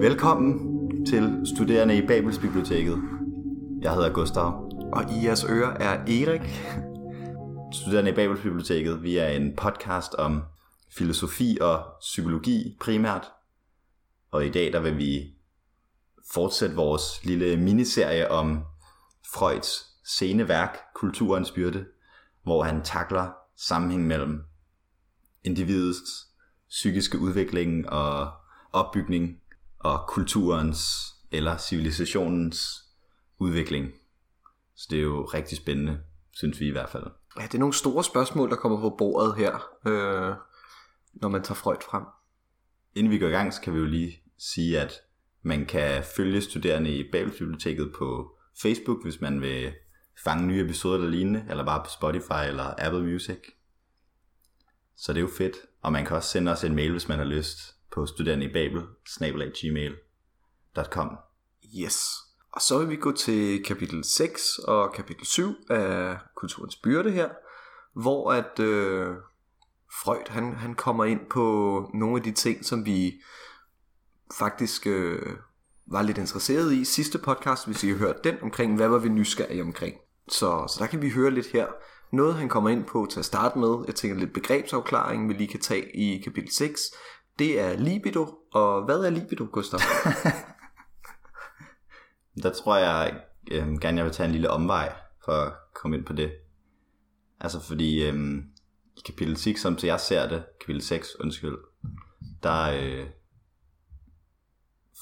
Velkommen til Studerende i Babels Biblioteket. Jeg hedder Gustav. Og i jeres ører er Erik. Studerende i Babels Biblioteket, vi er en podcast om filosofi og psykologi primært. Og i dag der vil vi fortsætte vores lille miniserie om Freuds sceneværk, Kulturens byrde, hvor han takler sammenhæng mellem individets psykiske udvikling og opbygning og kulturens eller civilisationens udvikling. Så det er jo rigtig spændende, synes vi i hvert fald. Ja, det er nogle store spørgsmål, der kommer på bordet her, øh, når man tager Freud frem. Inden vi går i gang, så kan vi jo lige sige, at man kan følge studerende i Babelsbiblioteket på Facebook, hvis man vil fange nye episoder eller lignende, eller bare på Spotify eller Apple Music. Så det er jo fedt. Og man kan også sende os en mail, hvis man har lyst, på studenteribabel, Yes. Og så vil vi gå til kapitel 6 og kapitel 7 af Kulturens Byrde her, hvor at øh, Freud han, han kommer ind på nogle af de ting, som vi faktisk øh, var lidt interesseret i sidste podcast, hvis I har hørt den, omkring hvad var vi nysgerrige omkring. Så, så der kan vi høre lidt her. Noget han kommer ind på til at starte med, jeg tænker lidt begrebsafklaring, vi lige kan tage i kapitel 6, det er libido. Og hvad er libido, Gustav? Der tror jeg øhm, gerne, jeg vil tage en lille omvej for at komme ind på det. Altså fordi øhm, i kapitel 6, som til jeg ser det, kapitel 6, undskyld, der øh,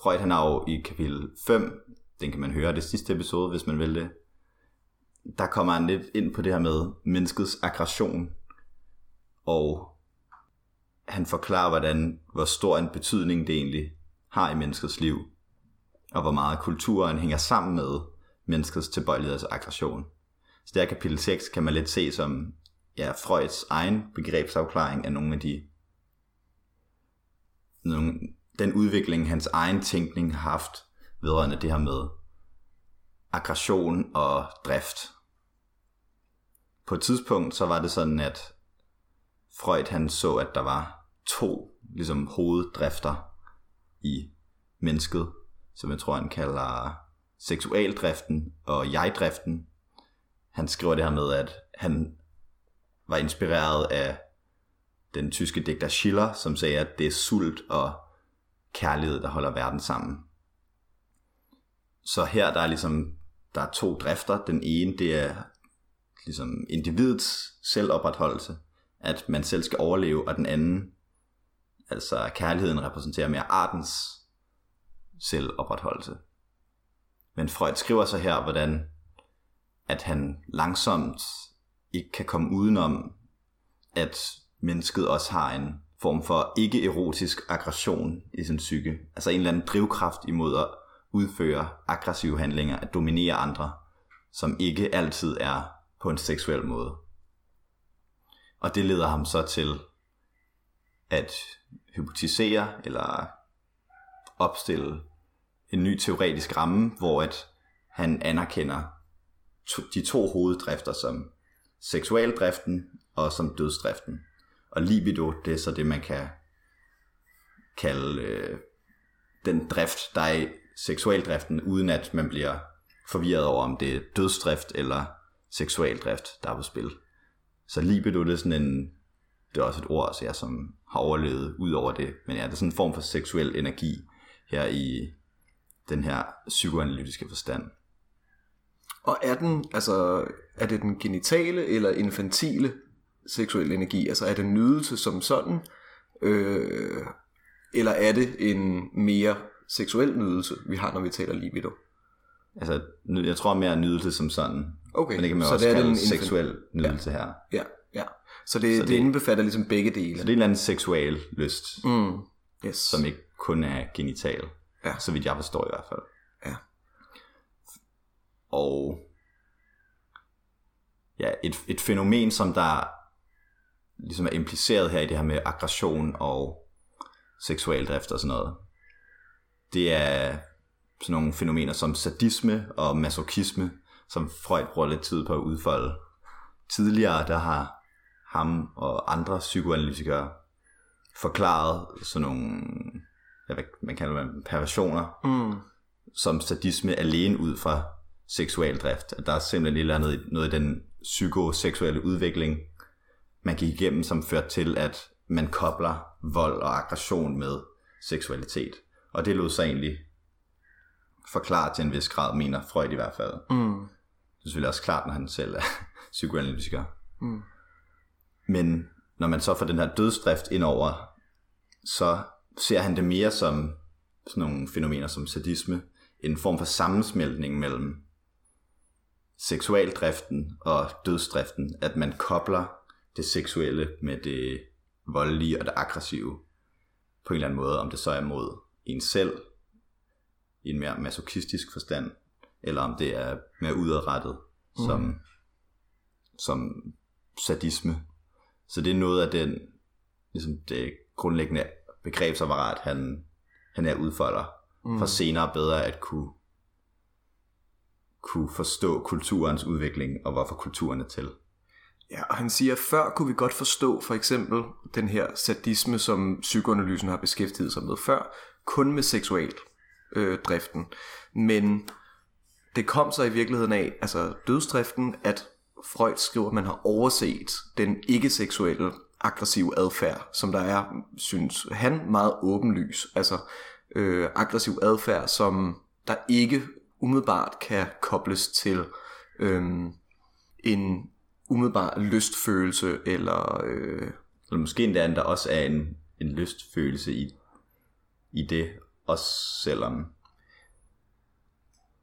Freud han har jo i kapitel 5, den kan man høre det sidste episode, hvis man vil det, der kommer han lidt ind på det her med menneskets aggression, og han forklarer, hvordan, hvor stor en betydning det egentlig har i menneskets liv, og hvor meget kulturen hænger sammen med menneskets tilbøjelighed til aggression. Så det her kapitel 6 kan man lidt se som ja, Freuds egen begrebsafklaring af nogle af de nogle, den udvikling, hans egen tænkning har haft vedrørende det her med aggression og drift. På et tidspunkt så var det sådan, at Freud han så, at der var to ligesom, hoveddrifter i mennesket, som jeg tror, han kalder seksualdriften og jegdriften. Han skriver det her med, at han var inspireret af den tyske digter Schiller, som sagde, at det er sult og kærlighed, der holder verden sammen. Så her der er ligesom der er to drifter. Den ene det er ligesom individets selvopretholdelse, at man selv skal overleve, og den anden Altså kærligheden repræsenterer mere artens selvopretholdelse. Men Freud skriver så her, hvordan at han langsomt ikke kan komme udenom, at mennesket også har en form for ikke-erotisk aggression i sin psyke. Altså en eller anden drivkraft imod at udføre aggressive handlinger, at dominere andre, som ikke altid er på en seksuel måde. Og det leder ham så til at hypotisere eller opstille en ny teoretisk ramme, hvor at han anerkender to, de to hoveddrifter som seksualdriften og som dødsdriften. Og libido, det er så det, man kan kalde øh, den drift, der er i seksualdriften, uden at man bliver forvirret over, om det er dødsdrift eller seksualdrift, der er på spil. Så libido, det er sådan en, det er også et ord, så jeg som har overlevet ud over det. Men ja, det er sådan en form for seksuel energi her i den her psykoanalytiske forstand. Og er den, altså, er det den genitale eller infantile seksuelle energi? Altså er det nydelse som sådan? Øh, eller er det en mere seksuel nydelse, vi har, når vi taler libido? Altså, jeg tror mere nydelse som sådan. Okay, men det kan man så også det er kalde den seksuel nydelse ja. her. Ja. Så det, så det, det indbefatter ligesom begge dele. Så det er en eller anden seksuel lyst, mm. yes. som ikke kun er genital. Ja. Så vidt jeg forstår i hvert fald. Ja. Og ja, et, et fænomen, som der ligesom er impliceret her i det her med aggression og seksualdrift og sådan noget, det er sådan nogle fænomener som sadisme og masochisme, som Freud bruger lidt tid på at udfolde. Tidligere, der har ham og andre psykoanalytikere forklaret sådan nogle hvad man kalder det, perversioner, Mm. som sadisme alene ud fra seksualdrift. At der er simpelthen et eller andet, noget i den psykoseksuelle udvikling, man gik igennem, som førte til, at man kobler vold og aggression med seksualitet. Og det lod sig egentlig forklare til en vis grad, mener Freud i hvert fald. Mm. Det er selvfølgelig også klart, når han selv er psykoanalytiker. Mm. Men når man så får den her dødsdrift ind over, så ser han det mere som sådan nogle fænomener som sadisme, en form for sammensmeltning mellem seksualdriften og dødsdriften, at man kobler det seksuelle med det voldelige og det aggressive på en eller anden måde, om det så er mod en selv i en mere masochistisk forstand, eller om det er mere udadrettet som, som sadisme. Så det er noget af den, ligesom det grundlæggende begrebsapparat, han, han er udfolder, mm. for senere bedre at kunne, kunne forstå kulturens udvikling, og hvorfor kulturen er til. Ja, og han siger, at før kunne vi godt forstå for eksempel den her sadisme, som psykoanalysen har beskæftiget sig med før, kun med seksual øh, driften. Men det kom så i virkeligheden af, altså dødsdriften, at Freud skriver, at man har overset den ikke-seksuelle aggressive adfærd, som der er, synes han, meget åbenlys. Altså øh, aggressiv adfærd, som der ikke umiddelbart kan kobles til øh, en umiddelbar lystfølelse, eller øh, Eller måske endda, der også er en, en lystfølelse i, i det, også selvom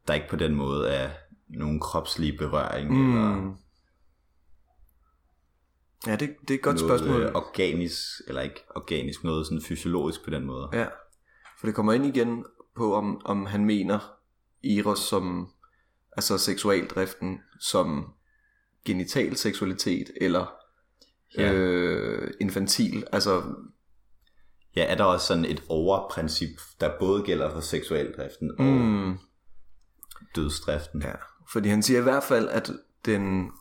der ikke på den måde er nogen kropslig berøring, mm. eller ja, det, det er et godt noget spørgsmål. øh, organisk, eller ikke organisk, noget sådan fysiologisk på den måde. Ja, for det kommer ind igen på, om, om han mener Eros som, altså seksualdriften som genital seksualitet, eller Ja. øh, infantil, altså, Ja, er der også sådan et overprincip, der både gælder for seksualdriften og mm, dødsdriften? ja, fordi han siger i hvert fald, at den,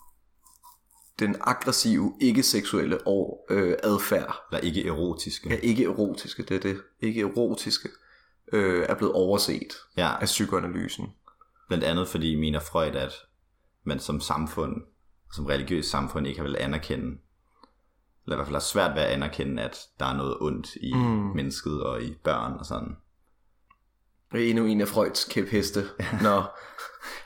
den aggressive, ikke-seksuelle og, øh, adfærd, Eller ikke erotiske? ja, ikke erotiske, det er det, ikke erotiske, øh, er blevet overset ja. af psykoanalysen. Blandt andet fordi mener Freud, at man som samfund, som religiøst samfund, ikke har vel anerkende, eller i hvert fald har svært ved at anerkende, at der er noget ondt i mm. mennesket og i børn og sådan. Det er endnu en af Freuds kæpheste, når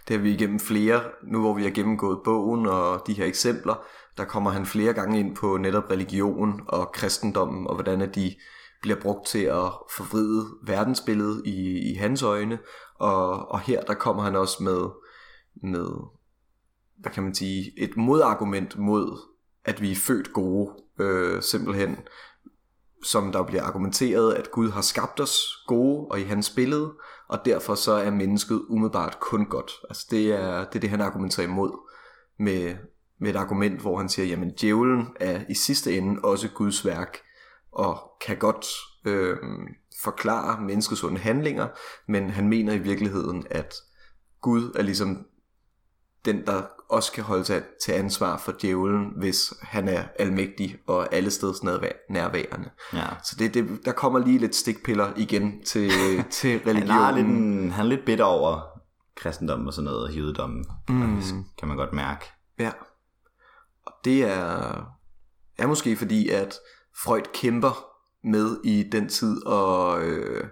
det har vi igennem flere, nu hvor vi har gennemgået bogen og de her eksempler, der kommer han flere gange ind på netop religion og kristendommen, og hvordan at de bliver brugt til at forvride verdensbilledet i, i hans øjne, og, og her der kommer han også med, med, hvad kan man sige, et modargument mod, at vi er født gode, øh, simpelthen, som der bliver argumenteret, at Gud har skabt os gode og i hans billede, og derfor så er mennesket umiddelbart kun godt. Altså det er det, er det han argumenterer imod med, med et argument, hvor han siger, jamen djævlen er i sidste ende også Guds værk, og kan godt øh, forklare menneskets onde handlinger, men han mener i virkeligheden, at Gud er ligesom den, der også kan holde sig til ansvar for djævlen, hvis han er almægtig og alle steds nærvær- nærværende. Ja. Så det, det, der kommer lige lidt stikpiller igen til, til Han, er lidt, religionen. en- han er lidt bitter over kristendommen og sådan noget, og hivedommen, mm. kan man godt mærke. Ja. Og det er, er måske fordi, at Freud kæmper med i den tid og, øh,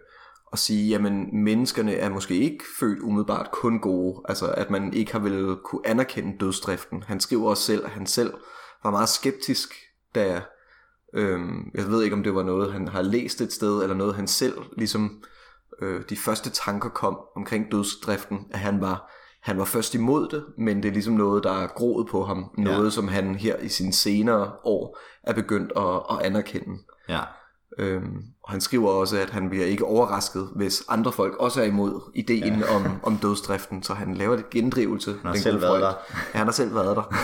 og sige, jamen menneskerne er måske ikke født umiddelbart kun gode. Altså at man ikke har vel kunne anerkende dødsdriften. Han skriver også selv, at han selv var meget skeptisk, da Øhm, jeg ved ikke, om det var noget, han har læst et sted, eller noget, han selv, ligesom øh, de første tanker kom omkring dødsdriften, at han var, han var først imod det, men det er ligesom noget, der er groet på ham. Noget, Ja. som han her i sine senere år er begyndt at, at anerkende. Ja, Øhm, og han skriver også, at han bliver ikke overrasket, hvis andre folk også er imod ideen ja. om, om dødsdriften, så han laver lidt gendrivelse. Han har selv været der. Ja, han har selv været der.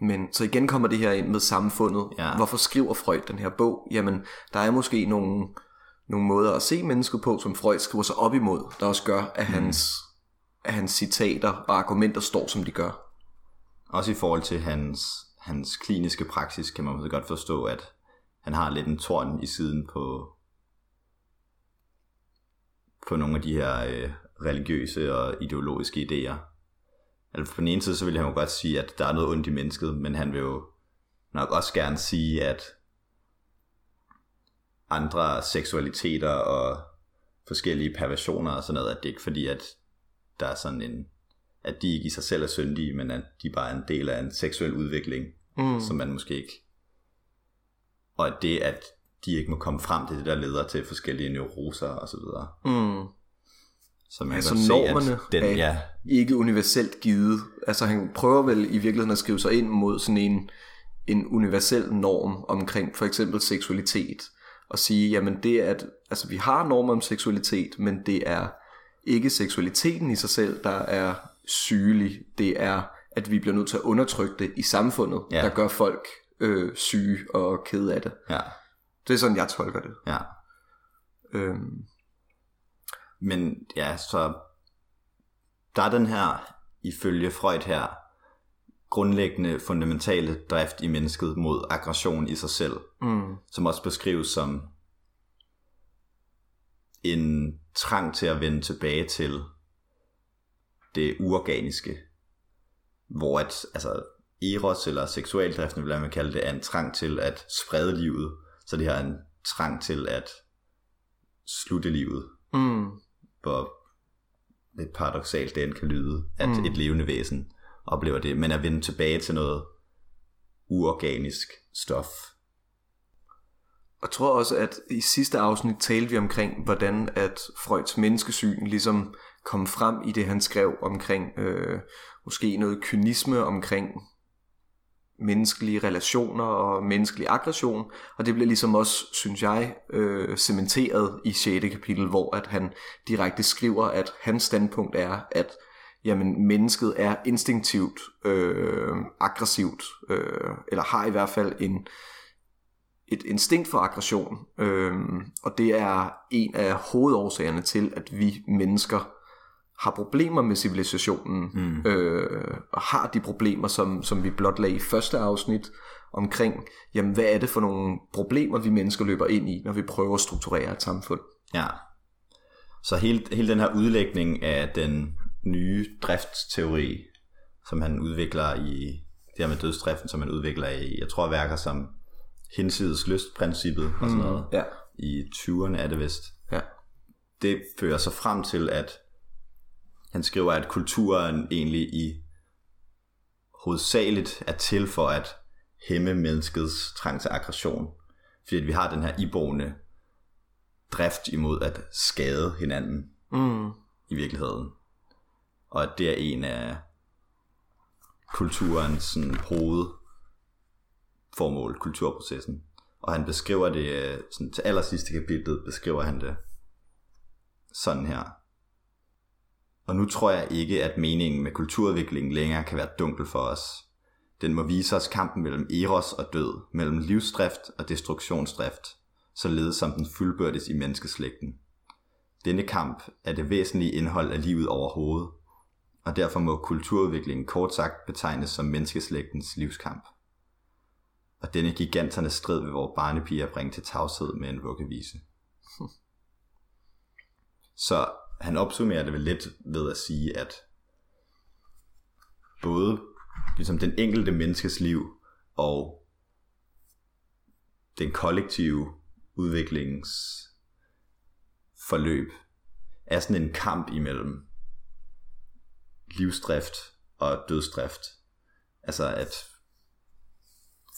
Men så igen kommer det her ind med samfundet. Ja. Hvorfor skriver Freud den her bog? Jamen, der er måske nogle, nogle måder at se mennesket på, som Freud skriver sig op imod, der også gør, at hans, at hans citater og argumenter står, som de gør. også i forhold til hans, hans kliniske praksis, kan man godt forstå, at han har lidt en torn i siden på, på nogle af de her øh, religiøse og ideologiske idéer. Altså på den ene side, så vil han jo godt sige, at der er noget ondt i mennesket, men han vil jo nok også gerne sige, at andre seksualiteter og forskellige perversioner og sådan noget, at det ikke fordi, at der er sådan en, at de ikke i sig selv er syndige, men at de bare er en del af en seksuel udvikling, mm. som man måske ikke, og at det, at de ikke må komme frem til det, der leder til forskellige neuroser og så videre. Mm. Så man Altså kan normerne se, at den, er ja, ikke universelt givet. Altså han prøver vel i virkeligheden at skrive sig ind mod sådan en, en universel norm omkring for eksempel seksualitet. Og sige, jamen det er, at altså, vi har normer om seksualitet, men det er ikke seksualiteten i sig selv, der er sygelig. Det er, at vi bliver nødt til at undertrykke det i samfundet, ja. der gør folk øh, syge og kede af det. ja, Det er sådan, jeg tolker det. ja. Øhm, Men ja, så der er den her, ifølge Freud her, grundlæggende fundamentale drift i mennesket mod aggression i sig selv, mm, som også beskrives som en trang til at vende tilbage til det uorganiske, hvor at, altså, eros eller seksualdriften, vil man kalde det, er en trang til at sprede livet, så det her er en trang til at slutte livet, mm, hvor lidt paradoxalt det end kan lyde, at mm. Et levende væsen oplever det, men at vende tilbage til noget uorganisk stof. Jeg tror også, at i sidste afsnit talte vi omkring, hvordan at Freuds menneskesyn ligesom kom frem i det, han skrev omkring øh, måske noget kynisme omkring menneskelige relationer og menneskelig aggression. Og det bliver ligesom også, synes jeg, øh, cementeret i 6. kapitel, hvor at han direkte skriver, at hans standpunkt er, at jamen, mennesket er instinktivt øh, aggressivt, øh, eller har i hvert fald en, et instinkt for aggression, øh, og det er en af hovedårsagerne til, at vi mennesker har problemer med civilisationen, mm. øh, og har de problemer, som, som vi blotlagde i første afsnit, omkring, jamen hvad er det for nogle problemer, vi mennesker løber ind i, når vi prøver at strukturere et samfund. Ja. Så hele, hele den her udlægning af den nye driftsteori, som han udvikler i, det her med dødsdriften, som han udvikler i, jeg tror værker som hinsides lystprincippet og sådan noget. Ja. I 20'erne er det vist. Ja. Det fører så frem til, at han skriver, at kulturen egentlig i hovedsageligt er til for at hæmme menneskets trang til aggression. Fordi at vi har den her iboende drift imod at skade hinanden Mm. i virkeligheden. Og at det er en af kulturens sådan, hovedformål, kulturprocessen. Og han beskriver det, øh, sådan, til allersidste kapitlet beskriver han det sådan her. Og nu tror jeg ikke, at meningen med kulturudviklingen længere kan være dunkel for os. Den må vise os kampen mellem eros og død, mellem livsdrift og destruktionsdrift, således som den fuldbyrdes i menneskeslægten. Denne kamp er det væsentlige indhold af livet overhovedet, og derfor må kulturudviklingen kort sagt betegnes som menneskeslægtens livskamp. Og denne giganternes strid vil vores barnepiger bringe til tavshed med en vuggevise. Så han opsummerer det vel lidt ved at sige, at både ligesom den enkelte menneskes liv og den kollektive udviklings forløb er sådan en kamp imellem livsdrift og dødsdrift. Altså at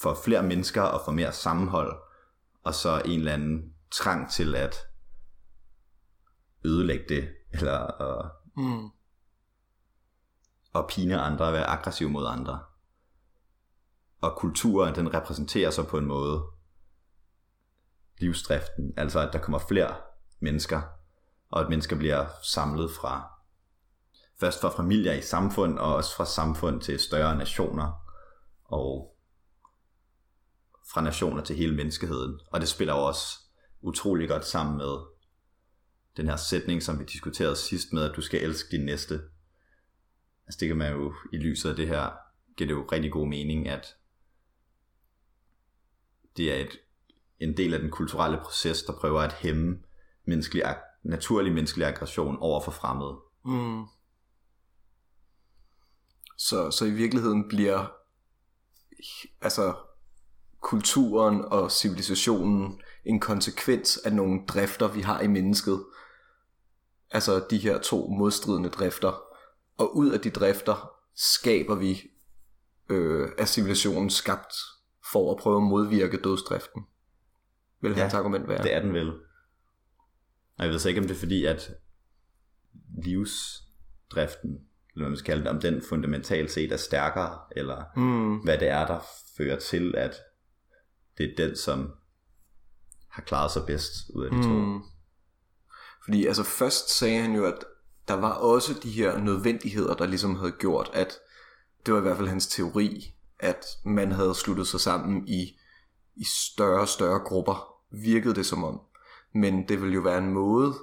for flere mennesker og for mere sammenhold, og så en eller anden trang til at ødelægge det, eller at, Mm. at pine andre, være aggressiv mod andre. Og kulturen, den repræsenterer så på en måde livsdriften, altså at der kommer flere mennesker, og at mennesker bliver samlet fra først fra familier i samfund, og også fra samfund til større nationer, og fra nationer til hele menneskeheden. Og det spiller jo også utrolig godt sammen med den her sætning, som vi diskuterede sidst med, at du skal elske din næste. Altså det kan man jo i lyset af det her, giver det jo rigtig god mening, at det er et, en del af den kulturelle proces, der prøver at hæmme menneskelig, naturlig menneskelig aggression over for fremmede. Mm. Så, så i virkeligheden bliver altså kulturen og civilisationen en konsekvens af nogle drifter, vi har i mennesket. Altså de her to modstridende drifter. Og ud af de drifter skaber vi øh, af civilisationen skabt for at prøve at modvirke dødsdriften. Vil ja, hans argument være. Det er den vel. Og jeg ved så ikke, om det er fordi, at livsdriften, eller hvad man skal kalde det, om den fundamentalt set er stærkere, eller Mm. hvad det er, der fører til, at det er den, som har klaret sig bedst ud af de to. Fordi altså først sagde han jo, at der var også de her nødvendigheder, der ligesom havde gjort, at det var i hvert fald hans teori, at man havde sluttet sig sammen i, i større og større grupper, virkede det som om. Men det ville jo være en måde,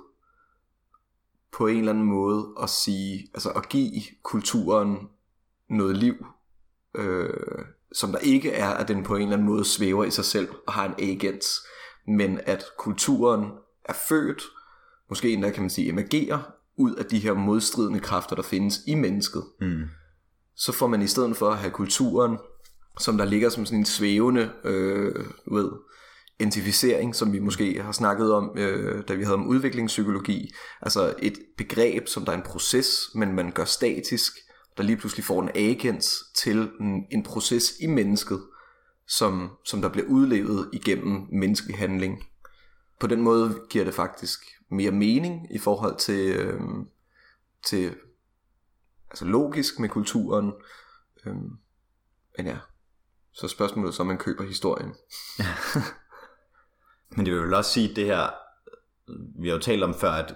på en eller anden måde, at sige, altså at give kulturen noget liv, øh, som der ikke er, at den på en eller anden måde svæver i sig selv og har en agens, men at kulturen er født, måske endda kan man sige emergerer, ud af de her modstridende kræfter, der findes i mennesket. Mm. Så får man i stedet for at have kulturen, som der ligger som sådan en svævende, øh, du ved, identificering, som vi måske har snakket om, øh, da vi havde om udviklingspsykologi. Altså et begreb, som der er en proces, men man gør statisk, der lige pludselig får en agens til en, en proces i mennesket, som, som der bliver udlevet igennem menneskelig handling. På den måde giver det faktisk mere mening i forhold til, øh, til altså logisk med kulturen. Øh, men ja, så spørgsmålet er så, om man køber historien. Men det vil vel også sige, det her, vi har jo talt om før, at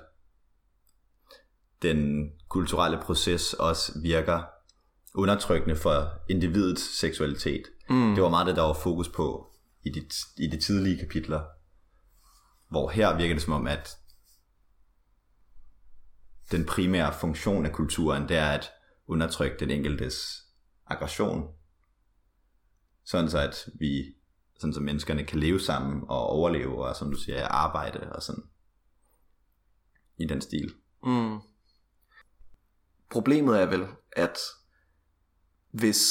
den kulturelle proces også virker undertrykkende for individets seksualitet. Mm. Det var meget det, der var fokus på i de, i de tidlige kapitler. Hvor her virker det som om, at den primære funktion af kulturen, det er at undertrykke den enkeltes aggression. Sådan så, at vi, sådan så menneskerne kan leve sammen og overleve, og som du siger, arbejde og sådan. I den stil. Mm. Problemet er vel, at hvis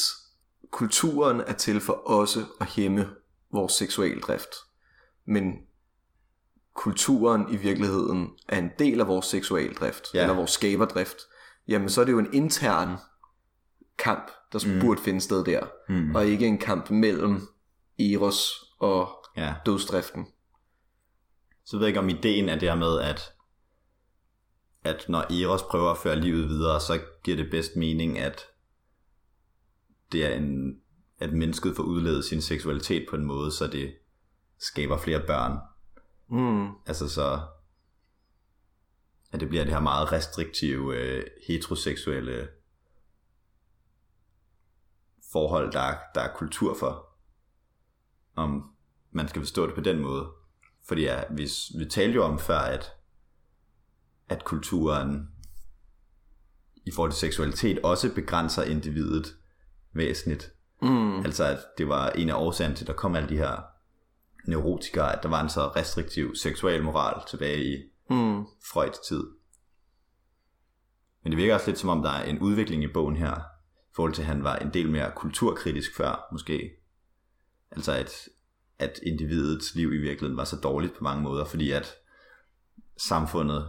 kulturen er til for også at hæmme vores seksualdrift, men kulturen i virkeligheden er en del af vores seksualdrift, Ja. eller vores skaberdrift, jamen så er det jo en intern kamp, der mm. burde finde sted der, Mm. og ikke en kamp mellem Eros og Ja. dødsdriften. Så ved jeg ikke om ideen er det her med, at, at når Eros prøver at føre livet videre, så giver det bedst mening, at det er en, at mennesket får udledet sin seksualitet på en måde, så det skaber flere børn. Mm. Altså så, at det bliver det her meget restriktive, øh, heteroseksuelle forhold, der, er- der er kultur for. Om man skal forstå det på den måde. Fordi ja, vi, vi talte jo om før, at, at kulturen i forhold til seksualitet også begrænser individet væsentligt. Mm. Altså at det var en af årsagerne til, at der kom alle de her neurotikere, at der var en så restriktiv seksuel moral tilbage i Mm. Freuds tid. Men det virker også lidt som om, der er en udvikling i bogen her, i forhold til, at han var en del mere kulturkritisk før, måske. Altså at, at individets liv i virkeligheden var så dårligt på mange måder, fordi at samfundet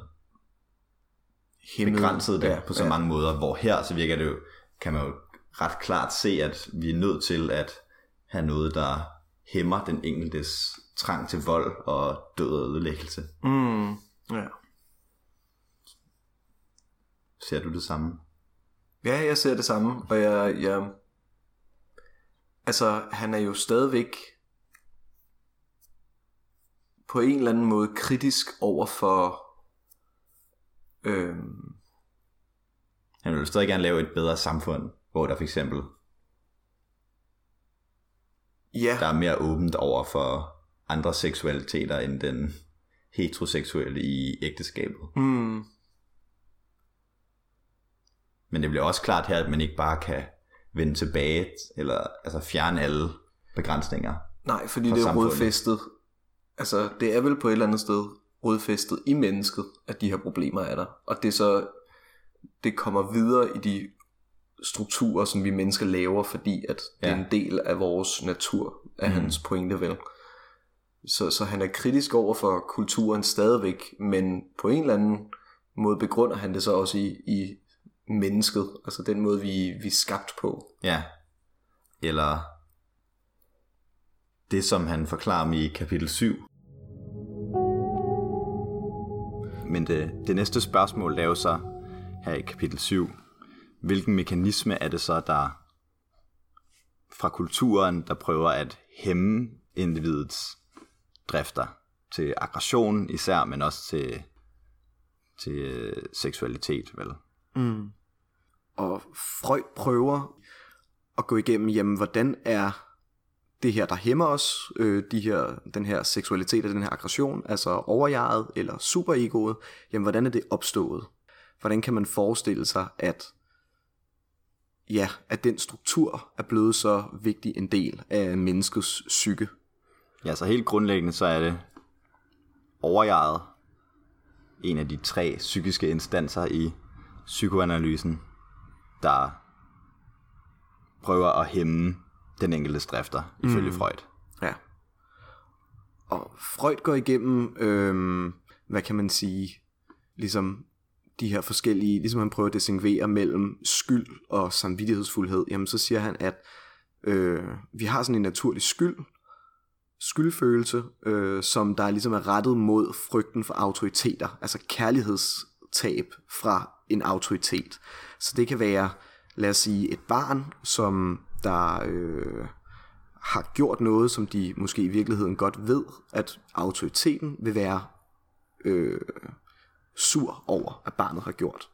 Himmel. begrænsede det Ja, på så ja. mange måder, hvor her så virker det jo, kan man jo ret klart se, at vi er nødt til at have noget, der hæmmer den enkeltes trang til vold og død og ødelæggelse. Mm. Ja. Ser du det samme? Ja, jeg ser det samme, og jeg, jeg... Altså, han er jo stadigvæk på en eller anden måde kritisk over for... Øhm, Han vil jo stadig gerne lave et bedre samfund, hvor der for eksempel ja, der er mere åbent over for andre seksualiteter end den heteroseksuelle i ægteskabet. mm, Men det bliver også klart her, at man ikke bare kan vende tilbage, eller altså fjerne alle begrænsninger. nej, fordi For det er samfundet. rodfæstet. Altså, det er vel på et eller andet sted rodfæstet i mennesket, at de her problemer er der. Og det så det kommer videre i de strukturer, som vi mennesker laver, fordi at det er Ja. en del af vores natur, af mm. hans pointe vel. Så, så han er kritisk over for kulturen stadigvæk, men på en eller anden måde begrunder han det så også i, i mennesket, altså den måde, vi, vi er skabt på. Ja. Eller det, som han forklarer om i kapitel 7. Men det, det næste spørgsmål er jo så her i kapitel 7. Hvilken mekanisme er det så, der fra kulturen, der prøver at hæmme individets drifter til aggression især, men også til, til øh, seksualitet, vel? Mm. Og Freud prøver at gå igennem, jamen, hvordan er det her, der hæmmer os, øh, de her, den her seksualitet og den her aggression, altså overjeget eller superegoet, jamen, hvordan er det opstået? Hvordan kan man forestille sig, at ja, at den struktur er blevet så vigtig en del af menneskets psyke? Ja, så helt grundlæggende så er det overjeget en af de tre psykiske instanser i psykoanalysen, der prøver at hæmme den enkelte drifter, ifølge mm. Freud. Ja. Og Freud går igennem, øhm, hvad kan man sige, ligesom de her forskellige, ligesom han prøver at distinguere mellem skyld og samvittighedsfuldhed, jamen så siger han, at øh, vi har sådan en naturlig skyld, skyldfølelse, øh, som der ligesom er rettet mod frygten for autoriteter, altså kærlighedstab fra en autoritet. Så det kan være, lad os sige, et barn, som der øh, har gjort noget, som de måske i virkeligheden godt ved, at autoriteten vil være øh, sur over, at barnet har gjort.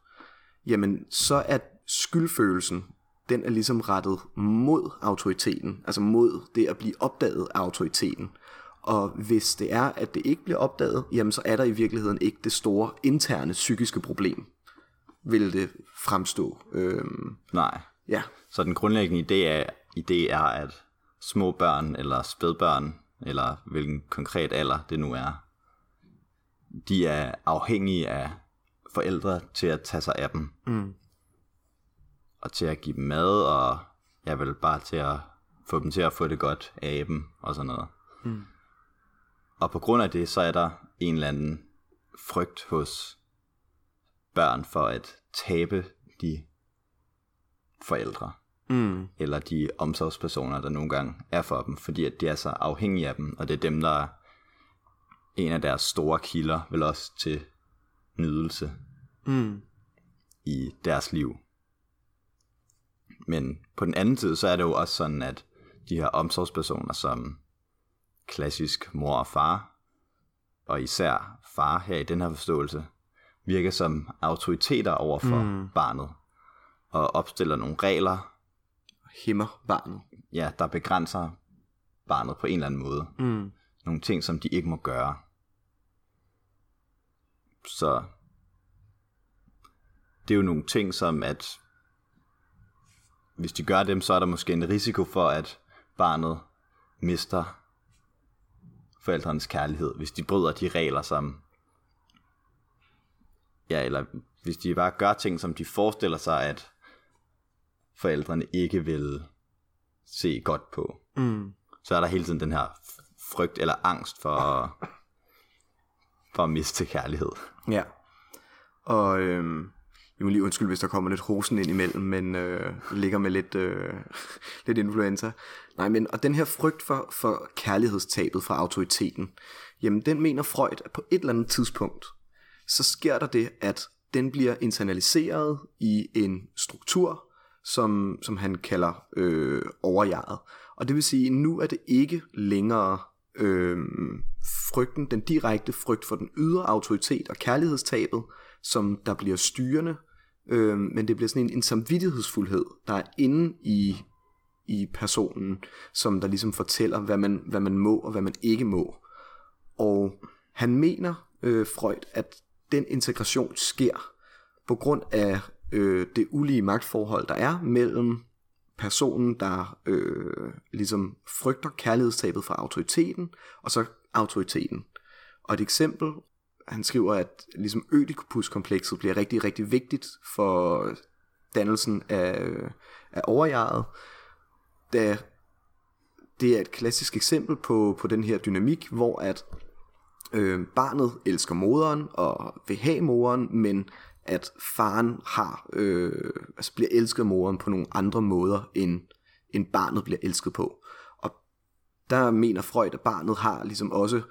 Jamen, så er skyldfølelsen, den er ligesom rettet mod autoriteten, altså mod det at blive opdaget af autoriteten. Og hvis det er, at det ikke bliver opdaget, jamen så er der i virkeligheden ikke det store interne psykiske problem, vil det fremstå. Øhm, Nej. ja, Så den grundlæggende idé er, idé er, at små børn eller spædbørn, eller hvilken konkret alder det nu er, de er afhængige af forældre til at tage sig af dem. Mm. Og til at give dem mad, og ja, vel bare til at få dem til at få det godt af dem, og sådan noget. Mm. Og på grund af det, så er der en eller anden frygt hos børn for at tabe de forældre mm, eller de omsorgspersoner, der nogle gange er for dem, fordi at de er så afhængige af dem, og det er dem, der er en af deres store kilder, vel også til nydelse mm, i deres liv. Men på den anden side, så er det jo også sådan, at de her omsorgspersoner, som klassisk mor og far, og især far her i den her forståelse, virker som autoriteter over for mm. barnet, og opstiller nogle regler, hæmmer barnet. ja, der begrænser barnet på en eller anden måde. Mm, Nogle ting, som de ikke må gøre. Så det er jo nogle ting, som at hvis de gør dem, så er der måske en risiko for, at barnet mister forældrenes kærlighed, hvis de bryder de regler, som ja, eller hvis de bare gør ting, som de forestiller sig, at forældrene ikke vil se godt på. mm, Så er der hele tiden den her frygt eller angst for, for at miste kærlighed. ja. Og øhm, jeg må lige undskylde, hvis der kommer lidt hosen ind imellem, men øh, ligger med lidt, øh, lidt influenza. Nej, men og den her frygt for, for kærlighedstabet fra autoriteten, jamen den mener Freud, at på et eller andet tidspunkt, så sker der det, at den bliver internaliseret i en struktur, som, som han kalder øh, overjeget. Og det vil sige, nu er det ikke længere øh, frygten, den direkte frygt for den ydre autoritet og kærlighedstabet, som der bliver styrende, øh, men det bliver sådan en, en samvittighedsfuldhed, der er inde i, i personen, som der ligesom fortæller, hvad man, hvad man må og hvad man ikke må. Og han mener, øh, Freud, at den integration sker på grund af øh, det ulige magtforhold, der er mellem personen, der øh, ligesom frygter kærlighedstabet fra autoriteten, og så autoriteten. Og et eksempel han skriver, at ligesom ødipuskomplekset bliver rigtig, rigtig vigtigt for dannelsen af, af overjeget, da det er et klassisk eksempel på, på den her dynamik, hvor at øh, barnet elsker moderen og vil have moderen, men at faren har, øh, altså bliver elsket af moderen på nogle andre måder, end, end barnet bliver elsket på. Og der mener Freud, at barnet har ligesom også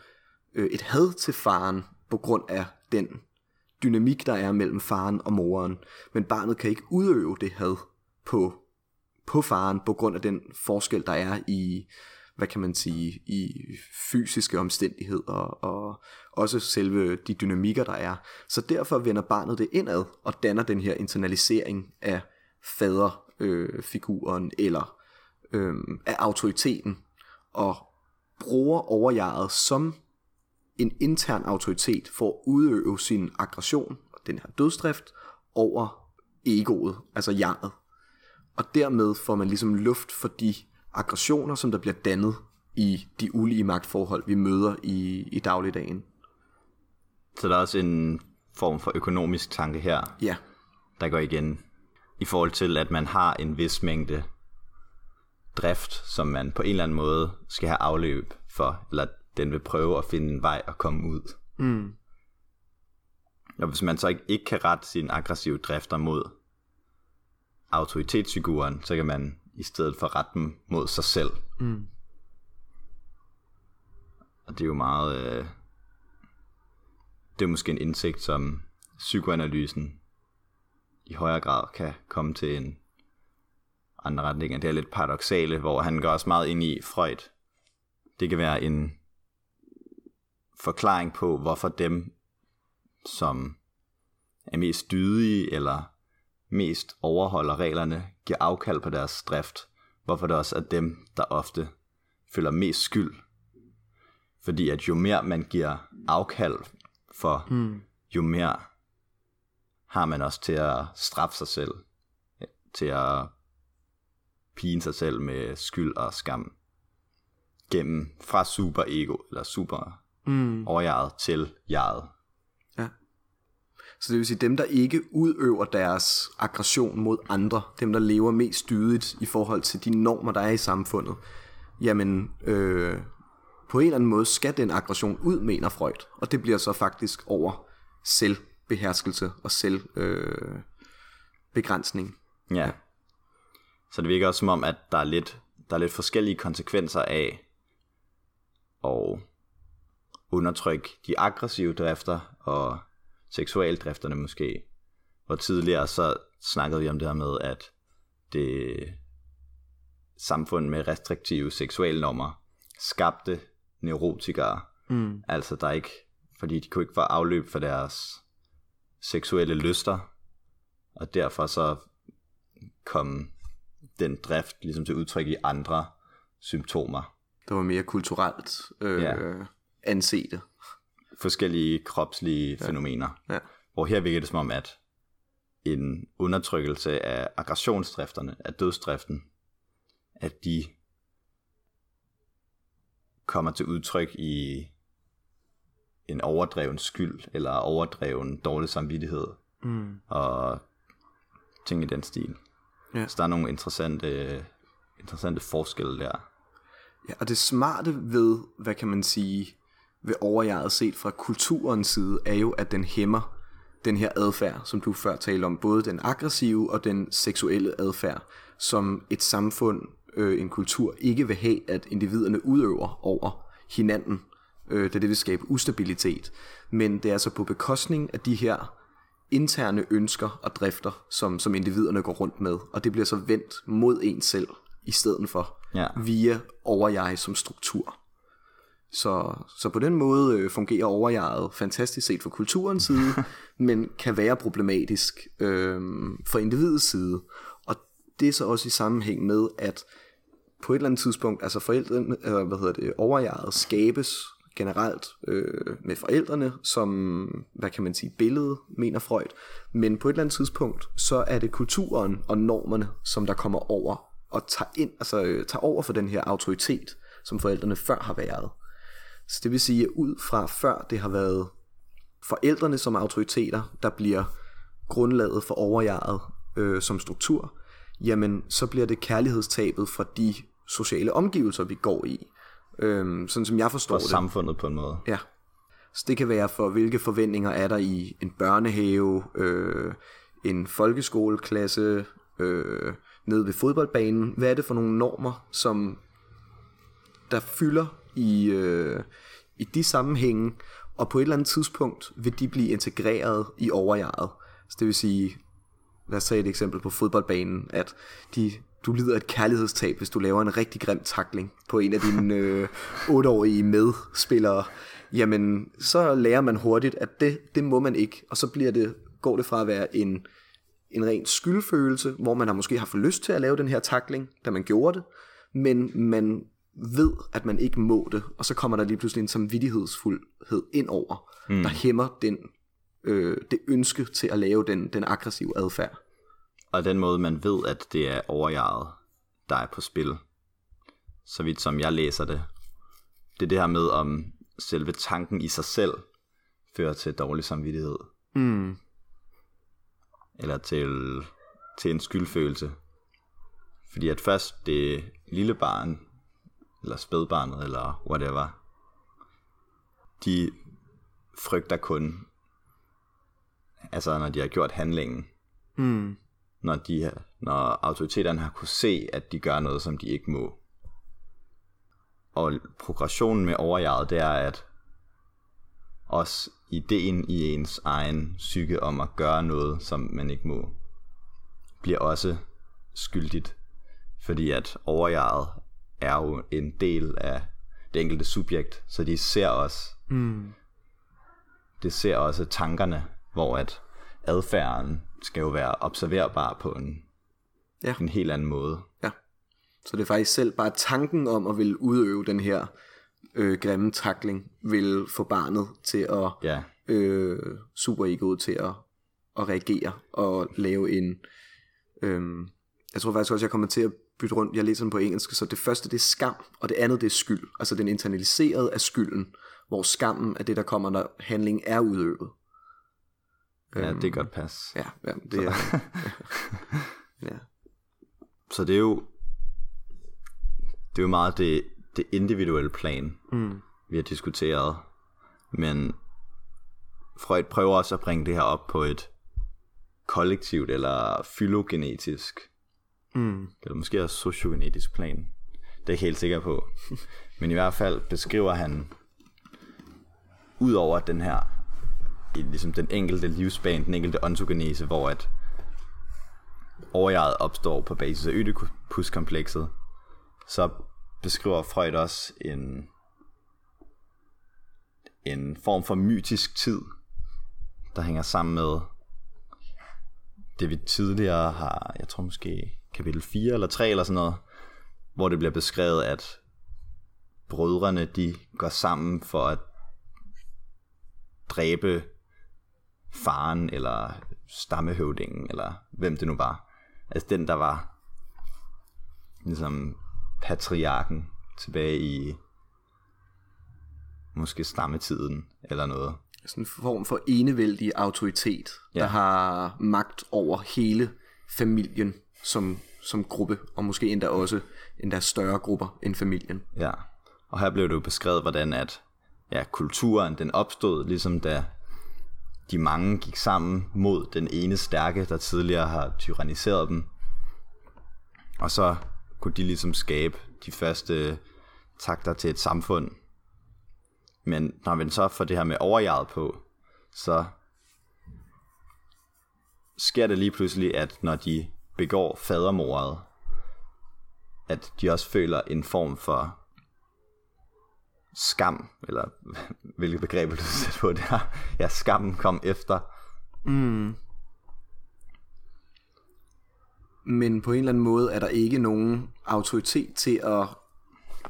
øh, et had til faren på grund af den dynamik, der er mellem faren og moren. Men barnet kan ikke udøve det had på, på faren på grund af den forskel, der er i, hvad kan man sige, i fysiske omstændigheder og også selve de dynamikker, der er. Så derfor vender barnet det indad og danner den her internalisering af faderfiguren øh, eller øh, af autoriteten og bruger overjaret som en intern autoritet for at udøve sin aggression og den her dødsdrift over egoet, altså jeget. Og dermed får man ligesom luft for de aggressioner, som der bliver dannet i de ulige magtforhold, vi møder i, i dagligdagen. Så der er også en form for økonomisk tanke her, Ja, der går igen i forhold til, at man har en vis mængde drift, som man på en eller anden måde skal have afløb for, eller den vil prøve at finde en vej at komme ud. mm. Og hvis man så ikke, ikke kan rette sine aggressive drifter mod autoritetsfiguren, så kan man i stedet for rette dem mod sig selv. Mm. Og det er jo meget... Øh, det er måske en indsigt, som psykoanalysen i højere grad kan komme til en anden retning. Det er lidt paradoxale, hvor han går også meget ind i Freud. Det kan være en forklaring på, hvorfor dem, som er mest dydige eller mest overholder reglerne, giver afkald på deres drift, hvorfor det også er dem, der ofte føler mest skyld. Fordi at jo mere man giver afkald for, Mm. jo mere har man også til at straffe sig selv, til at pine sig selv med skyld og skam, gennem fra superego, eller super Mm. overjeget til jeget. Ja. Så det vil sige, dem der ikke udøver deres aggression mod andre, dem der lever mest dydigt i forhold til de normer, der er i samfundet, jamen øh, på en eller anden måde skal den aggression ud, mener Freud. Og det bliver så faktisk over selvbeherskelse og selvbegrænsning. Øh, begrænsning. Ja. Så det virker også som om, at der er lidt, der er lidt forskellige konsekvenser af at undertrykke de aggressive drifter og seksualdrifterne måske. Hvor tidligere så snakkede vi om det her med, at det samfund med restriktive seksualnormer skabte neurotikere. Mm. Altså der ikke, fordi de kunne ikke få afløb for deres seksuelle lyster, og derfor så kom den drift ligesom til udtryk i andre symptomer. Det var mere kulturelt øh, Ja. ansete. Forskellige kropslige ja. fænomener. Ja. Hvor her virker det som om, at en undertrykkelse af aggressionsdrifterne, af dødsdriften, at de kommer til udtryk i en overdreven skyld, eller overdreven dårlig samvittighed, Mm. og ting i den stil. Ja. Så der er nogle interessante, interessante forskelle der. Ja, og det smarte ved, hvad kan man sige, ved overjeget set fra kulturens side, er jo, at den hæmmer den her adfærd, som du før talte om, både den aggressive og den seksuelle adfærd, som et samfund, øh, en kultur, ikke vil have, at individerne udøver over hinanden, øh, da det vil skabe ustabilitet. Men det er altså på bekostning af de her interne ønsker og drifter, som, som individerne går rundt med, og det bliver så vendt mod en selv, i stedet for Ja. via overjeg som struktur. Så, så på den måde øh, fungerer overjeget fantastisk set fra kulturens side, men kan være problematisk øh, for individets side. Og det er så også i sammenhæng med, at på et eller andet tidspunkt, altså forældrene, øh, hvad hedder det, overjeget skabes generelt øh, med forældrene som, hvad kan man sige, billede, mener Freud. Men på et eller andet tidspunkt, så er det kulturen og normerne, som der kommer over og tager, ind, altså, øh, tager over for den her autoritet, som forældrene før har været. Så det vil sige, at ud fra før det har været forældrene som autoriteter, der bliver grundlaget for overjaget øh, som struktur, jamen så bliver det kærlighedstabet fra de sociale omgivelser, vi går i. Øh, sådan som jeg forstår Og det. samfundet på en måde. Ja. Så det kan være for, hvilke forventninger er der i en børnehave, øh, en folkeskoleklasse, øh, nede ved fodboldbanen. Hvad er det for nogle normer, som der fylder i, øh, i de sammenhænge, og på et eller andet tidspunkt vil de blive integreret i overjaget. Så det vil sige, lad os tage et eksempel på fodboldbanen, at de, du lider et kærlighedstab, hvis du laver en rigtig grim takling på en af dine øh, 8-årige medspillere. Jamen, så lærer man hurtigt, at det, det må man ikke, og så bliver det, går det fra at være en, en ren skyldfølelse, hvor man har måske haft lyst til at lave den her takling, da man gjorde det, men man ved, at man ikke må det, og så kommer der lige pludselig en samvittighedsfuldhed ind over, mm. der hæmmer den, øh, det ønske til at lave den, den aggressive adfærd. Og den måde, man ved, at det er overjaget, der er på spil, så vidt som jeg læser det, det er det her med, om selve tanken i sig selv fører til dårlig samvittighed. Mm. Eller til, til en skyldfølelse. Fordi at først det lille barn, eller spædbarnet, eller whatever, de frygter kun, altså når de har gjort handlingen, Mm. når, de, når autoriteterne har kunne se, at de gør noget, som de ikke må. Og progressionen med overjaget, det er, at også ideen i ens egen psyke om at gøre noget, som man ikke må, bliver også skyldigt. Fordi at overjaget er jo en del af det enkelte subjekt, så de ser også, Mm. det ser også tankerne, hvor at adfærden skal jo være observerbar på en, Ja. en helt anden måde. Ja. Så det er faktisk selv bare tanken om at ville udøve den her øh, grimme takling, vil få barnet til at Ja, øh, superegoet til at, at reagere og lave en... Øh, jeg tror faktisk også, jeg kommer til at bytte rundt. Jeg læser den på engelsk, så det første det er skam, og det andet det er skyld. Altså den internaliserede af skylden, hvor skammen er det, der kommer, når handling er udøvet. ja det kan godt passe. Ja, ja det er... ja. Så det er jo det er jo meget det, det individuelle plan, Mm. vi har diskuteret. Men Freud prøver også at bringe det her op på et kollektivt eller fylogenetisk, Mm. eller måske også sociogenetisk plan. Det er jeg ikke helt sikker på. Men i hvert fald beskriver han, ud over den her, i ligesom den enkelte livsbane, den enkelte ontogenese, hvor at overjaget opstår på basis af Oedipus-komplekset, så beskriver Freud også en, en form for mytisk tid, der hænger sammen med det vi tidligere har, jeg tror måske kapitel 4 eller 3 eller sådan noget, hvor det bliver beskrevet, at brødrene de går sammen for at dræbe faren eller stammehøvdingen eller hvem det nu var. Altså den der var ligesom patriarken tilbage i måske stammetiden eller noget sådan en form for enevældig autoritet, ja. Der har magt over hele familien som, som gruppe, og måske endda også endda større grupper end familien. Ja, og her blev det jo beskrevet, hvordan at ja, kulturen den opstod, ligesom da de mange gik sammen mod den ene stærke, der tidligere har tyranniseret dem. Og så kunne de ligesom skabe de første takter til et samfund. Men når man så får det her med overjaget på, så sker det lige pludselig, at når de begår fadermordet, at de også føler en form for skam, eller hvilket begreb du sætte på det her? Ja, skammen kom efter. Mm. Men på en eller anden måde er der ikke nogen autoritet til at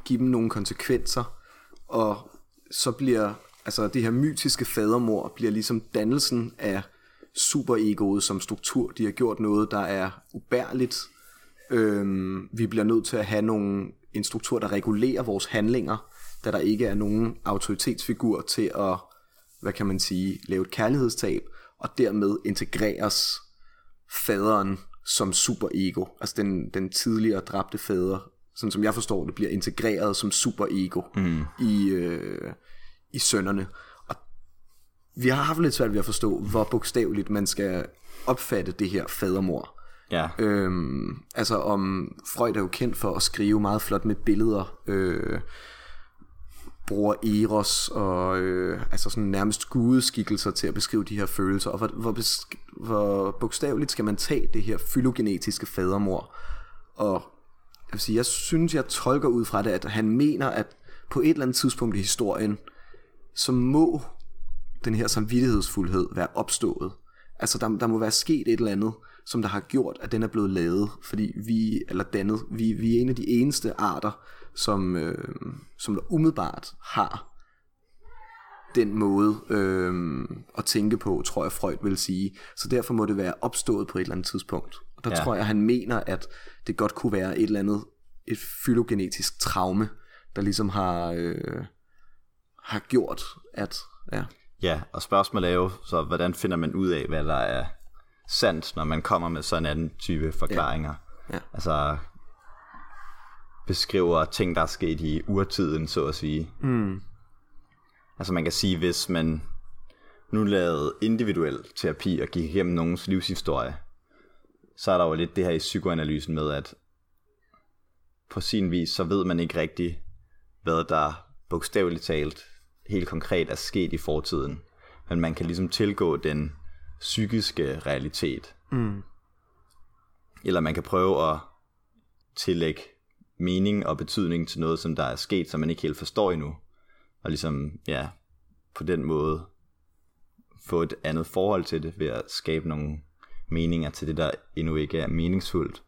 give dem nogle konsekvenser, og så bliver altså det her mytiske fadermor bliver ligesom dannelsen af superegoet som struktur. De har gjort noget, der er ubærligt. Øhm, vi bliver nødt til at have nogle, en struktur, der regulerer vores handlinger, da der ikke er nogen autoritetsfigur til at hvad kan man sige, lave et kærlighedstab, og dermed integreres faderen som superego, altså den, den tidligere dræbte fader, sådan som jeg forstår det, bliver integreret som superego mm. i, øh, i sønderne. Og vi har haft lidt svært ved at forstå, hvor bogstaveligt man skal opfatte det her fadermor. Ja. Øhm, altså om Freud er jo kendt for at skrive meget flot med billeder, øh, bruger Eros og øh, altså sådan nærmest gudeskikkelser til at beskrive de her følelser, og hvor, hvor, besk- hvor bogstaveligt skal man tage det her fylogenetiske fadermor, og kan sige, jeg synes, jeg tolker ud fra det, at han mener, at på et eller andet tidspunkt i historien, så må den her samvittighedsfuldhed være opstået. Altså der, der må være sket et eller andet, som der har gjort, at den er blevet lavet, fordi vi, eller dannet, vi, vi er en af de eneste arter, som, øh, som der umiddelbart har den måde øh, at tænke på, tror jeg Freud vil sige. Så derfor må det være opstået på et eller andet tidspunkt. Der Ja. ja. tror jeg, han mener, at det godt kunne være et eller andet, et fylogenetisk traume, der ligesom har, øh, har gjort, at... Ja. Ja, og spørgsmålet er jo så, hvordan finder man ud af, hvad der er sandt, når man kommer med sådan en anden type forklaringer. Ja. Altså beskriver ting, der er sket i urtiden, så at sige. Mm. Altså man kan sige, hvis man nu lavede individuel terapi og gik igennem nogens livshistorie, så er der jo lidt det her i psykoanalysen med, at på sin vis, så ved man ikke rigtigt, hvad der bogstaveligt talt helt konkret er sket i fortiden. Men man kan ligesom tilgå den psykiske realitet. Mm. Eller man kan prøve at tillægge mening og betydning til noget, som der er sket, som man ikke helt forstår endnu. Og ligesom, ja, på den måde få et andet forhold til det ved at skabe nogle meninger til det, der endnu ikke er meningsfuldt.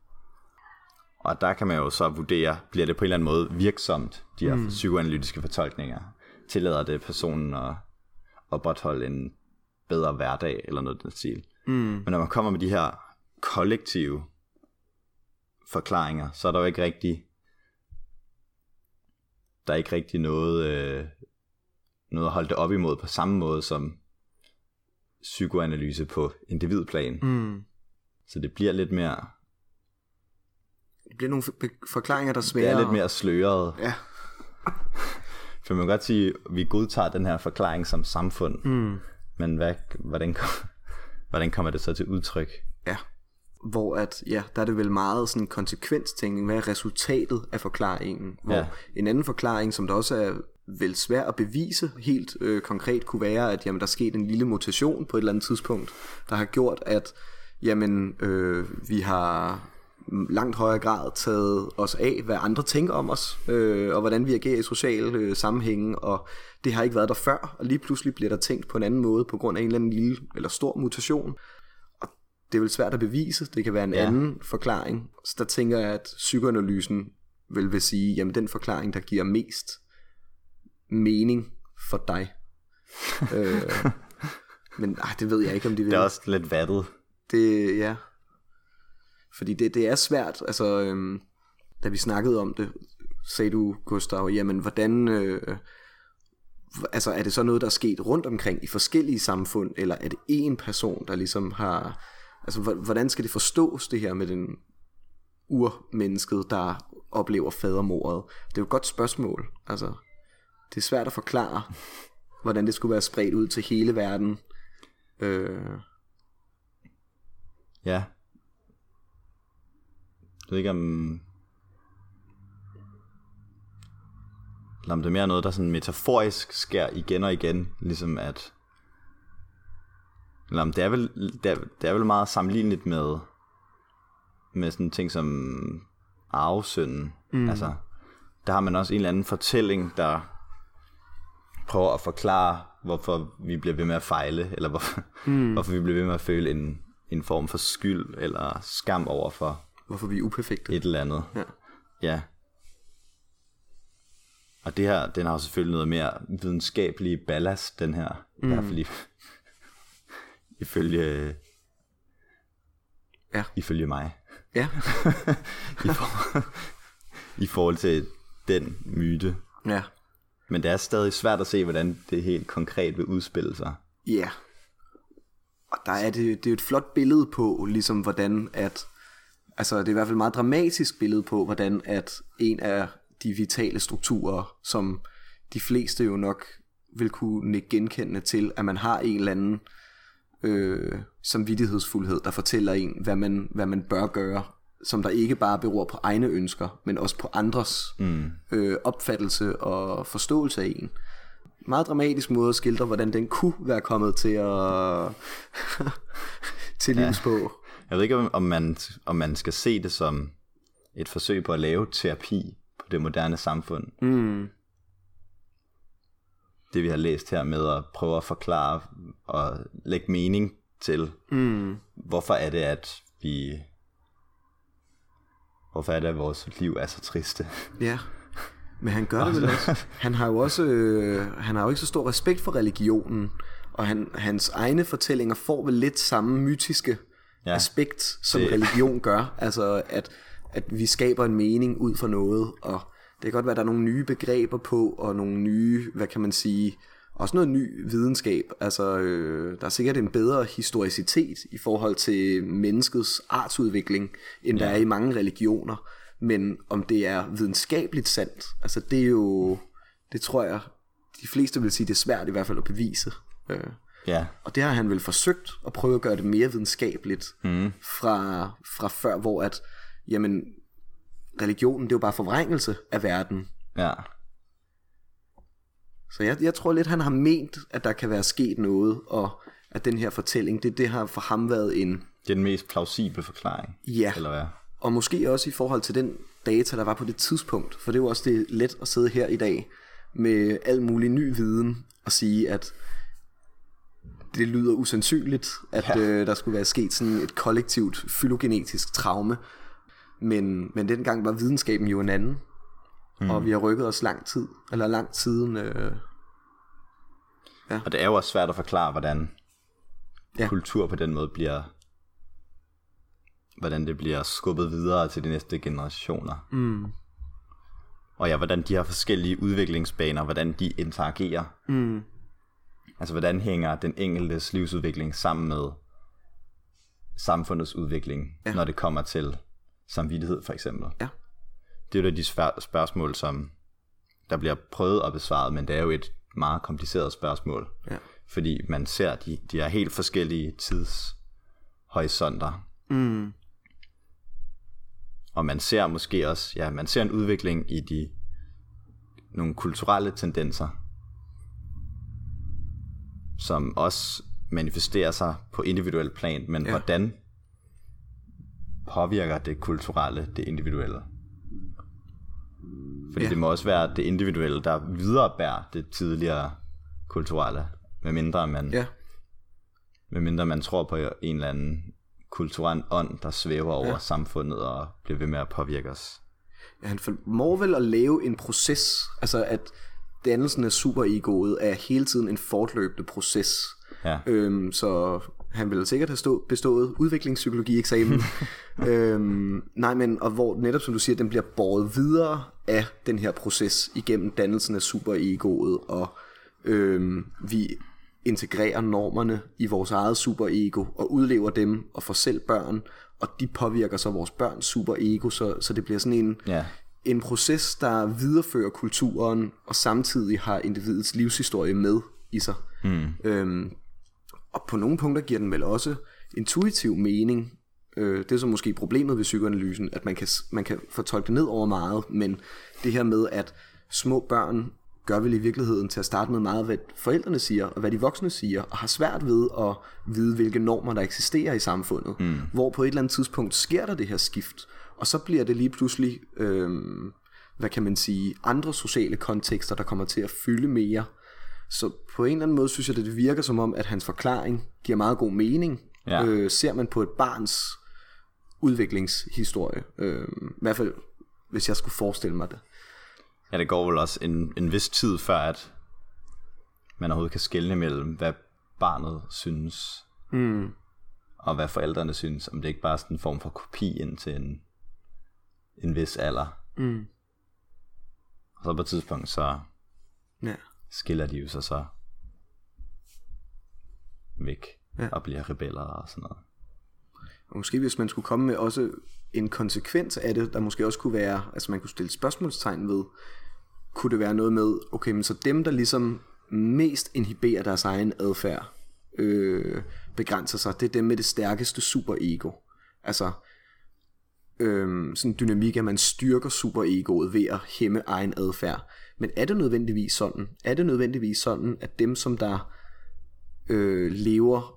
Og der kan man jo så vurdere, bliver det på en eller anden måde virksomt, de her mm. psykoanalytiske fortolkninger? Tillader det personen at opretholde en bedre hverdag, eller noget den stil? Mm. Men når man kommer med de her kollektive forklaringer, så er der jo ikke rigtig der er ikke rigtig noget, øh, noget at holde det op imod på samme måde som psykoanalyse på individplan. Mm. Så det bliver lidt mere, Det bliver nogle for- forklaringer, der det sværer. er lidt mere sløret. Ja. For man kan godt sige, at vi godtager den her forklaring som samfund. Mm. Men hvad, hvordan, kom- hvordan kommer det så til udtryk? Ja. Hvor at, ja, der er det vel meget sådan konsekvenstænkning. Hvad er resultatet af forklaringen? Hvor Ja. en anden forklaring, som der også er vel svær at bevise helt øh, konkret, kunne være, at jamen, der er sket en lille mutation på et eller andet tidspunkt, der har gjort, at jamen, øh, vi har langt højere grad taget os af, hvad andre tænker om os, øh, og hvordan vi agerer i sociale øh, sammenhænge, og det har ikke været der før, og lige pludselig bliver der tænkt på en anden måde, på grund af en eller anden lille eller stor mutation, og det er vel svært at bevise, det kan være en ja. anden forklaring, så der tænker jeg, at psykoanalysen vil vil sige, jamen den forklaring, der giver mest mening for dig. øh, men ej, det ved jeg ikke, om de vil. Det er også lidt vattet. Det, ja. Fordi det, det er svært, altså, øhm, da vi snakkede om det, sagde du, Gustav, jamen, hvordan, øh, altså, er det så noget, der er sket rundt omkring i forskellige samfund, eller er det én person, der ligesom har, altså, hvordan skal det forstås, det her med den urmennesket, der oplever fadermordet? Det er jo et godt spørgsmål, altså, det er svært at forklare, hvordan det skulle være spredt ud til hele verden, øh, Ja. Jeg ved ikke om... Eller om det er mere noget, der sådan metaforisk sker igen og igen. Ligesom at... Eller om det er vel, det er, det er vel meget sammenligneligt med... Med sådan ting som arvesynden. Mm. Altså, der har man også en eller anden fortælling, der prøver at forklare, hvorfor vi bliver ved med at fejle, eller hvorfor, mm. hvorfor vi bliver ved med at føle en, en form for skyld eller skam over for hvorfor vi er uperfekte. et eller andet. Ja. ja. Og det her, den har jo selvfølgelig noget mere videnskabelig ballast, den her. Mm. I hvert fald i- ifølge, Ja. ifølge mig. Ja, I, for, I forhold til den myte. ja. Men det er stadig svært at se, hvordan det helt konkret vil udspille sig. Ja. Yeah. Og der er det, det er et flot billede på, ligesom hvordan at, altså det er i hvert fald et meget dramatisk billede på, hvordan at en af de vitale strukturer, som de fleste jo nok vil kunne genkende til, at man har en eller anden øh, samvittighedsfuldhed, der fortæller en, hvad man, hvad man bør gøre, som der ikke bare beror på egne ønsker, men også på andres mm. øh, opfattelse og forståelse af en. Meget dramatisk måde at skildre, hvordan den kunne være kommet til at til livs ja. på. Jeg ved ikke, om man, om man skal se det som et forsøg på at lave terapi på det moderne samfund. Mm. Det vi har læst her med at prøve at forklare og lægge mening til, mm. hvorfor er det, at vi hvorfor er det, at vores liv er så triste. Ja, men han gør det vel også. Han har jo også, øh, han har jo ikke så stor respekt for religionen, og han, hans egne fortællinger får vel lidt samme mytiske ja, aspekt, som det... religion gør. Altså, at, at vi skaber en mening ud fra noget, og det kan godt være, at der er nogle nye begreber på, og nogle nye, hvad kan man sige, også noget ny videnskab. Altså, øh, der er sikkert en bedre historicitet i forhold til menneskets artsudvikling, end ja. der er i mange religioner. Men om det er videnskabeligt sandt, altså det er jo, det tror jeg, de fleste vil sige, det er svært i hvert fald at bevise. Øh. Ja. Og det har han vel forsøgt at prøve at gøre det mere videnskabeligt mm. fra, fra før, hvor at, jamen, religionen, det er jo bare forvrængelse af verden. Ja. Så jeg, jeg tror lidt, han har ment, at der kan være sket noget, og at den her fortælling, det, det har for ham været en... Det er den mest plausible forklaring. Ja, eller hvad? og måske også i forhold til den data, der var på det tidspunkt, for det er jo også det let at sidde her i dag med al mulig ny viden og sige, at det lyder usandsynligt, at ja. øh, der skulle være sket sådan et kollektivt fylogenetisk traume. Men, men dengang var videnskaben jo en anden. Mm. Og vi har rykket os lang tid, eller lang tiden. Øh, ja. Og det er jo også svært at forklare, hvordan ja. kultur på den måde bliver, hvordan det bliver skubbet videre til de næste generationer. Mm. Og ja, hvordan de har forskellige udviklingsbaner, hvordan de interagerer. Mm. Altså, hvordan hænger den enkeltes livsudvikling sammen med samfundets udvikling, ja. når det kommer til samvittighed, for eksempel. Ja det er jo de spørgsmål, som der bliver prøvet at besvare, men det er jo et meget kompliceret spørgsmål. Ja. Fordi man ser, de, de er helt forskellige tidshorisonter. Mm. Og man ser måske også, ja, man ser en udvikling i de nogle kulturelle tendenser, som også manifesterer sig på individuel plan, men ja. hvordan påvirker det kulturelle det individuelle? Fordi ja. det må også være det individuelle, der viderebærer det tidligere kulturelle, medmindre man, ja. medmindre man tror på en eller anden kulturel ånd, der svæver over ja. samfundet og bliver ved med at påvirke os. Ja, han må vel at lave en proces, altså at dannelsen af superegoet er hele tiden en fortløbende proces. Ja. Øhm, så han ville sikkert have stå, bestået udviklingspsykologi-eksamen. øhm, nej, men og hvor netop som du siger, den bliver båret videre af den her proces igennem dannelsen af superegoet, og øhm, vi integrerer normerne i vores eget superego og udlever dem og får selv børn, og de påvirker så vores børns superego, så, så det bliver sådan en, ja. en proces, der viderefører kulturen og samtidig har individets livshistorie med i sig. Mm. Øhm, og på nogle punkter giver den vel også intuitiv mening. Øh, det er så måske problemet ved psykoanalysen, at man kan, man kan fortolke det ned over meget, men det her med, at små børn gør vel i virkeligheden til at starte med meget, hvad forældrene siger, og hvad de voksne siger, og har svært ved at vide, hvilke normer, der eksisterer i samfundet. Mm. Hvor på et eller andet tidspunkt sker der det her skift, og så bliver det lige pludselig, øh, hvad kan man sige, andre sociale kontekster, der kommer til at fylde mere, så på en eller anden måde synes jeg, at det virker som om, at hans forklaring giver meget god mening. Ja. Øh, ser man på et barns udviklingshistorie. Øh, I hvert fald, hvis jeg skulle forestille mig det. Ja, det går vel også en, en vis tid før, at man overhovedet kan skelne mellem, hvad barnet synes, mm. og hvad forældrene synes, om det ikke bare er sådan en form for kopi ind til en, en vis alder. Mm. Og så på et tidspunkt, så Ja. Skiller de jo sig så væk Ja. og bliver rebeller og sådan noget. Og måske hvis man skulle komme med også en konsekvens af det, der måske også kunne være, altså man kunne stille spørgsmålstegn ved, kunne det være noget med, okay, men så dem, der ligesom mest inhiberer deres egen adfærd, øh, begrænser sig, det er dem med det stærkeste superego. Altså, øh, sådan dynamik, at man styrker superegoet ved at hæmme egen adfærd. Men er det nødvendigvis sådan? Er det nødvendigvis sådan, at dem, som der øh, lever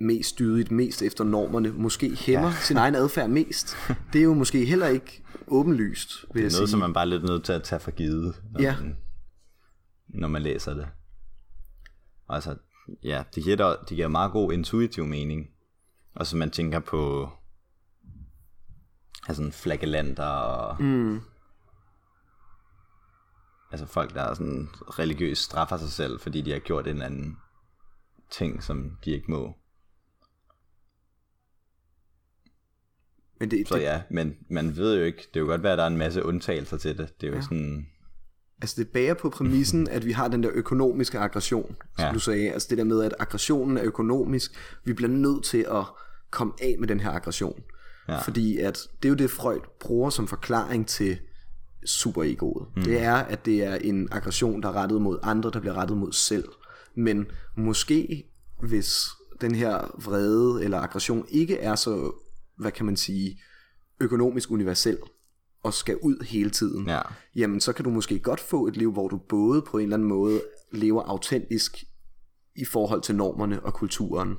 mest dydigt, mest efter normerne, måske hæmmer ja. sin egen adfærd mest. Det er jo måske heller ikke åbenlyst, vil Det jeg er sige. noget, som man bare er lidt nødt til at tage for givet, når, Ja. man, når man læser det. Altså, ja, det giver, det giver meget god intuitiv mening. Og så man tænker på altså sådan flagellanter og Mm, altså folk, der er sådan religiøst straffer sig selv, fordi de har gjort en anden ting, som de ikke må. men det, Så ja, men man ved jo ikke, det er jo godt være, at der er en masse undtagelser til det. Det er jo Ja. sådan, altså det bager på præmissen, at vi har den der økonomiske aggression, som Ja. du sagde. Altså det der med, at aggressionen er økonomisk. Vi bliver nødt til at komme af med den her aggression. Ja. Fordi at det er jo det, Freud bruger som forklaring til superegoet. Mm. Det er, at det er en aggression, der er rettet mod andre, der bliver rettet mod selv. Men måske, hvis den her vrede eller aggression ikke er så, hvad kan man sige, økonomisk universel, og skal ud hele tiden, ja, jamen så kan du måske godt få et liv, hvor du både på en eller anden måde lever autentisk i forhold til normerne og kulturen.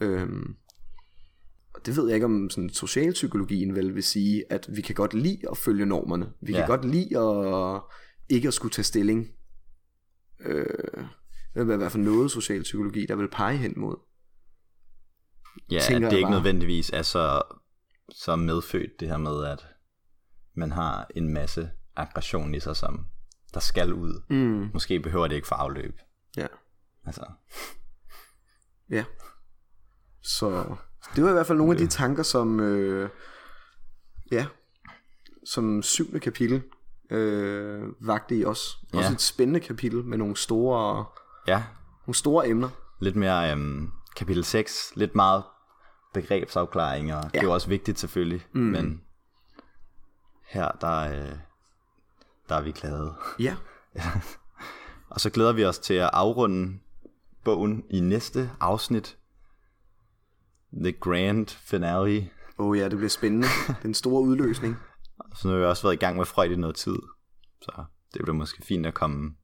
Øhm, det ved jeg ikke om sådan socialpsykologien vel vil sige, at vi kan godt lide at følge normerne. Vi kan Ja. godt lide at ikke at skulle tage stilling. Øh, det vil i hvert fald noget socialpsykologi, der vil pege hen mod. ja tænker at det ikke bare. nødvendigvis er så, så medfødt det her med, at man har en masse aggression i sig, som der skal ud. Mm, Måske behøver det ikke for afløb. ja. Altså, Ja. Så det var i hvert fald nogle af de tanker, som øh, ja, som syvende kapitel øh, vagte i os. Også Ja. et spændende kapitel med nogle store, ja, nogle store emner. lidt mere øhm, kapitel 6, lidt meget begrebsafklaring, og ja. det er jo også vigtigt selvfølgelig, mm. men her, der, øh, der er vi glade. Ja, Og så glæder vi os til at afrunde bogen i næste afsnit. The Grand Finale. oh ja, det bliver spændende. Den store udløsning. Så nu har vi også været i gang med Freud i noget tid. Så det bliver måske fint at komme,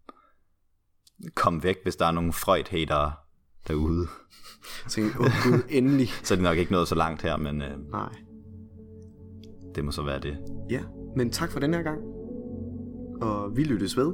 komme væk, hvis der er nogle Freud-hatere derude. Tænkte, åh oh, gud, endelig. Så er det nok ikke nået så langt her, men øh, Nej. det må så være det. Ja, men tak for den her gang. Og vi lyttes ved.